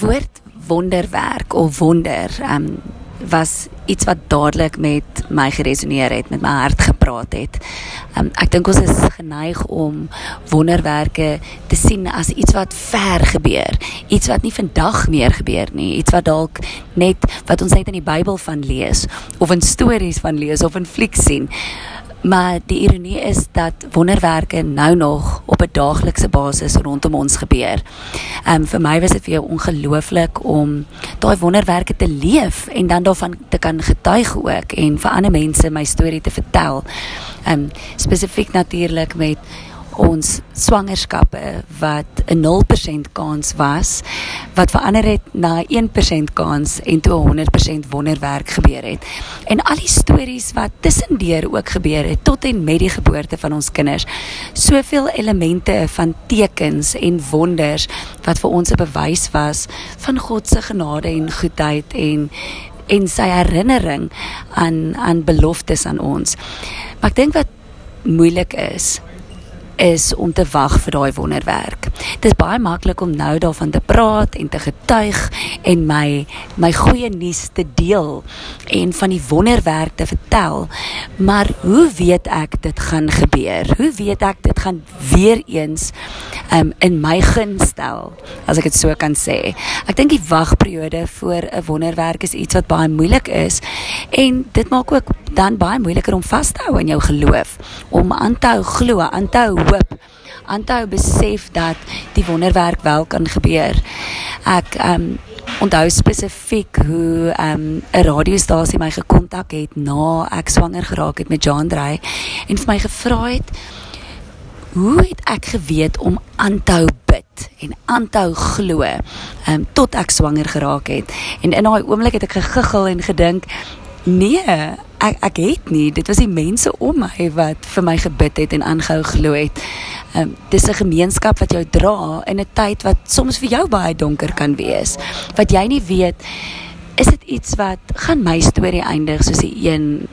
woord wonderwerk of wonder um was iets wat dadelik met my geresoneer het, met my hart gepraat het. Um, ek dink ons is geneig om wonderwerke te sien as iets wat ver gebeur, iets wat nie vandag meer gebeur nie, iets wat dalk net wat ons net in die Bybel van lees of in stories van lees of in flieks sien. Maar die ironie is dat wonderwerke nou nog op 'n daaglikse basis rondom ons gebeur. Ehm um, vir my was dit vir jou ongelooflik om daai wonderwerke te leef en dan daarvan te kan getuig ook en vir ander mense my storie te vertel. Ehm um, spesifiek natuurlik met ons swangerskappe wat 'n 0% kans was wat verander het na 1% kans en toe 100% wonderwerk gebeur het. En al die stories wat tussendeur ook gebeur het tot en met die geboorte van ons kinders. Soveel elemente van tekens en wonders wat vir ons 'n bewys was van God se genade en goedheid en en sy herinnering aan aan beloftes aan ons. Maar ek dink wat moeilik is is om te wag vir daai wonderwerk. Dit is baie maklik om nou daarvan te praat en te getuig en my my goeie nuus te deel en van die wonderwerk te vertel. Maar hoe weet ek dit gaan gebeur? Hoe weet ek dit gaan weer eens um, in my guns stel as ek dit so kan sê? Ek dink die wagperiode vir 'n wonderwerk is iets wat baie moeilik is en dit maak ook dan baie moeiliker om vas te hou aan jou geloof, om aan te hou glo, aan te hou hoop, aan te hou besef dat die wonderwerk wel kan gebeur. Ek um onthou spesifiek hoe um 'n radiostasie my gekontak het na ek swanger geraak het met Jean Drey en vir my gevra het hoe het ek geweet om aan te hou bid en aan te hou glo um tot ek swanger geraak het en in daai oomblik het ek gegiggel en gedink nee ek ek het nie dit was die mense om my wat vir my gebid het en aangehou glo het. Ehm um, dis 'n gemeenskap wat jou dra in 'n tyd wat soms vir jou baie donker kan wees. Wat jy nie weet is dit iets wat gaan my storie eindig soos die een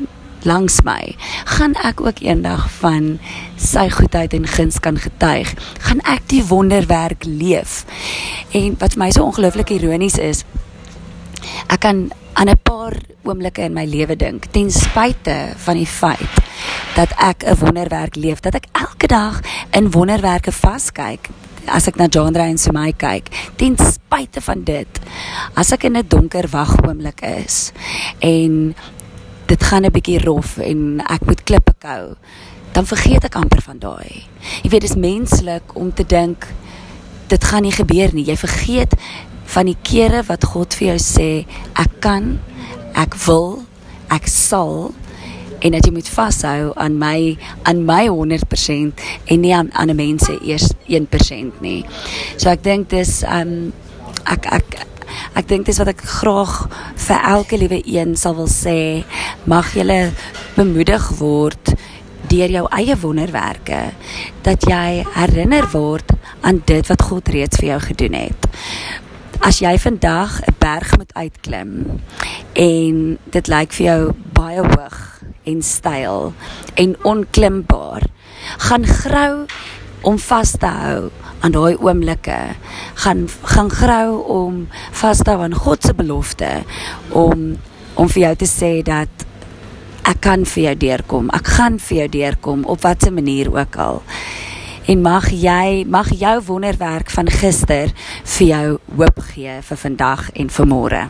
langs my. Gaan ek ook eendag van sy goedheid en guns kan getuig? Gaan ek die wonderwerk leef? En wat vir my so ongelooflik ironies is, ek kan aan 'n paar oomblikke in my lewe dink ten spyte van die feit dat ek 'n wonderwerk leef dat ek elke dag in wonderwerke vaskyk as ek na Jandra en Sumay kyk ten spyte van dit as ek in 'n donker wagoomblik is en dit gaan 'n bietjie rof en ek moet klippe kou dan vergeet ek amper van daai. Jy weet dit is menslik om te dink dit gaan nie gebeur nie. Jy vergeet van die kere wat God vir jou sê ek kan, ek wil, ek sal en dat jy moet vashou aan my aan my 100% en nie aan ander mense eers 1% nie. So ek dink dis um ek ek ek dink dis wat ek graag vir elke liewe een sal wil sê, mag jy bemoedig word deur jou eie wonderwerke dat jy herinner word aan dit wat God reeds vir jou gedoen het as jy vandag 'n berg moet uitklim en dit lyk vir jou baie hoog en styl en onklimbaar, gaan grou om vas te hou aan daai oomblikke, gaan gaan grou om vas te hou aan God se belofte om om vir jou te sê dat ek kan vir jou deurkom. Ek gaan vir jou deurkom op watter manier ook al en mag jy mag jou wonderwerk van gister vir jou hoop gee vir vandag en vir môre